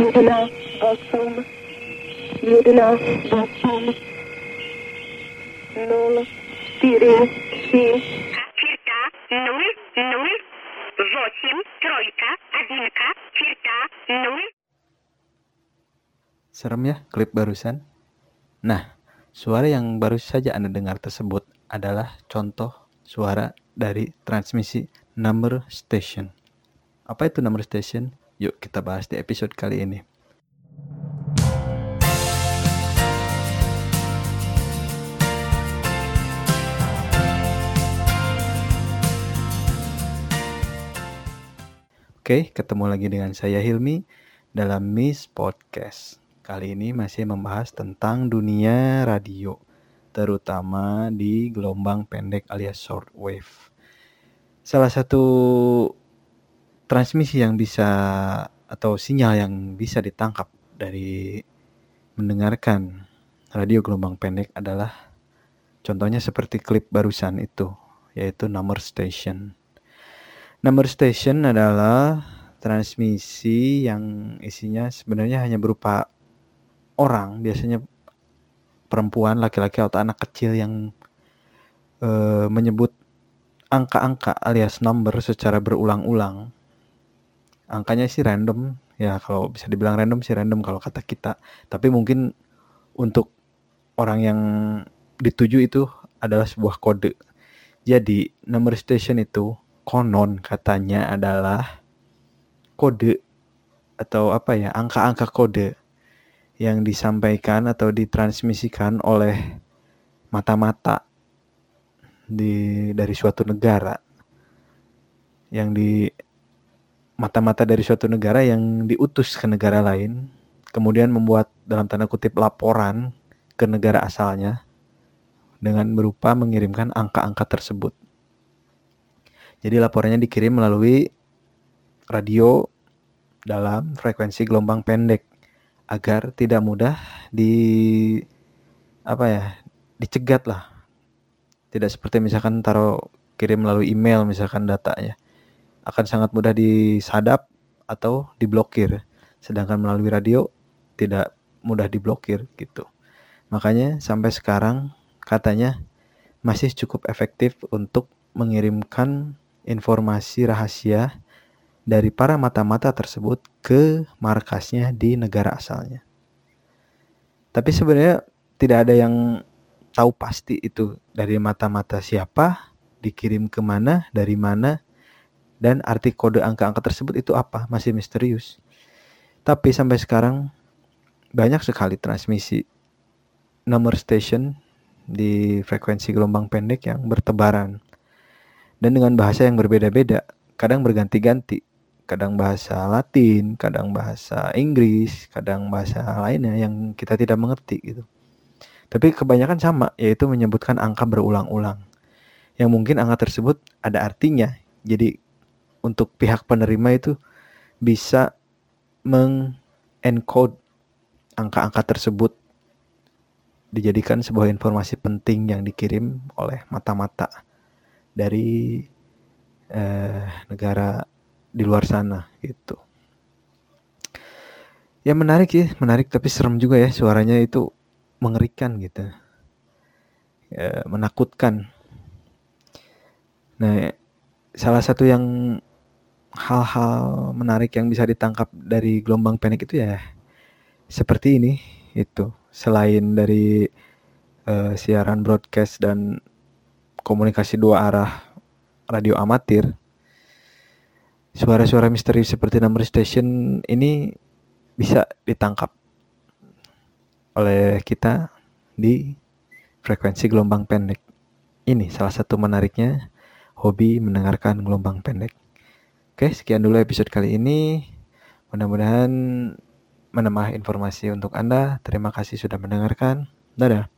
Judena nol nol nol nol. Serem ya klip barusan? Nah, suara yang baru saja Anda dengar tersebut adalah contoh suara dari transmisi number station. Apa itu number station? Yuk kita bahas di episode kali ini. Oke, ketemu lagi dengan saya Hilmi dalam Miss Podcast. Kali ini masih membahas tentang dunia radio, terutama di gelombang pendek alias shortwave. Salah satu transmisi yang bisa atau sinyal yang bisa ditangkap dari mendengarkan radio gelombang pendek adalah contohnya seperti klip barusan itu, yaitu number station. Number station adalah transmisi yang isinya sebenarnya hanya berupa orang, biasanya perempuan, laki-laki atau anak kecil yang eh, menyebut angka-angka alias number secara berulang-ulang. Angkanya sih random, ya kalau bisa dibilang random sih random kalau kata kita. Tapi mungkin untuk orang yang dituju itu adalah sebuah kode. Jadi number station itu konon katanya adalah kode atau apa ya angka-angka kode yang disampaikan atau ditransmisikan oleh mata-mata di dari suatu negara yang di mata-mata dari suatu negara yang diutus ke negara lain kemudian membuat dalam tanda kutip laporan ke negara asalnya dengan berupa mengirimkan angka-angka tersebut. Jadi laporannya dikirim melalui radio dalam frekuensi gelombang pendek agar tidak mudah di apa ya dicegat lah. Tidak seperti misalkan taruh kirim melalui email misalkan datanya akan sangat mudah disadap atau diblokir. Sedangkan melalui radio tidak mudah diblokir gitu. Makanya sampai sekarang katanya masih cukup efektif untuk mengirimkan informasi rahasia dari para mata-mata tersebut ke markasnya di negara asalnya. Tapi sebenarnya tidak ada yang tahu pasti itu dari mata-mata siapa, dikirim ke mana, dari mana, dan arti kode angka-angka tersebut itu apa, masih misterius. Tapi sampai sekarang banyak sekali transmisi nomor station di frekuensi gelombang pendek yang bertebaran dan dengan bahasa yang berbeda-beda, kadang berganti-ganti, kadang bahasa Latin, kadang bahasa Inggris, kadang bahasa lainnya yang kita tidak mengerti gitu. Tapi kebanyakan sama, yaitu menyebutkan angka berulang-ulang. Yang mungkin angka tersebut ada artinya. Jadi untuk pihak penerima itu bisa mengencode angka-angka tersebut dijadikan sebuah informasi penting yang dikirim oleh mata-mata dari eh, negara di luar sana gitu. Ya menarik sih, menarik tapi serem juga ya suaranya itu mengerikan gitu. Ya, menakutkan. Nah, salah satu yang hal-hal menarik yang bisa ditangkap dari gelombang pendek itu ya seperti ini itu selain dari uh, siaran broadcast dan komunikasi dua arah radio amatir suara-suara misteri seperti number station ini bisa ditangkap oleh kita di frekuensi gelombang pendek. Ini salah satu menariknya hobi mendengarkan gelombang pendek. Oke, sekian dulu episode kali ini. Mudah-mudahan menambah informasi untuk Anda. Terima kasih sudah mendengarkan. Dadah.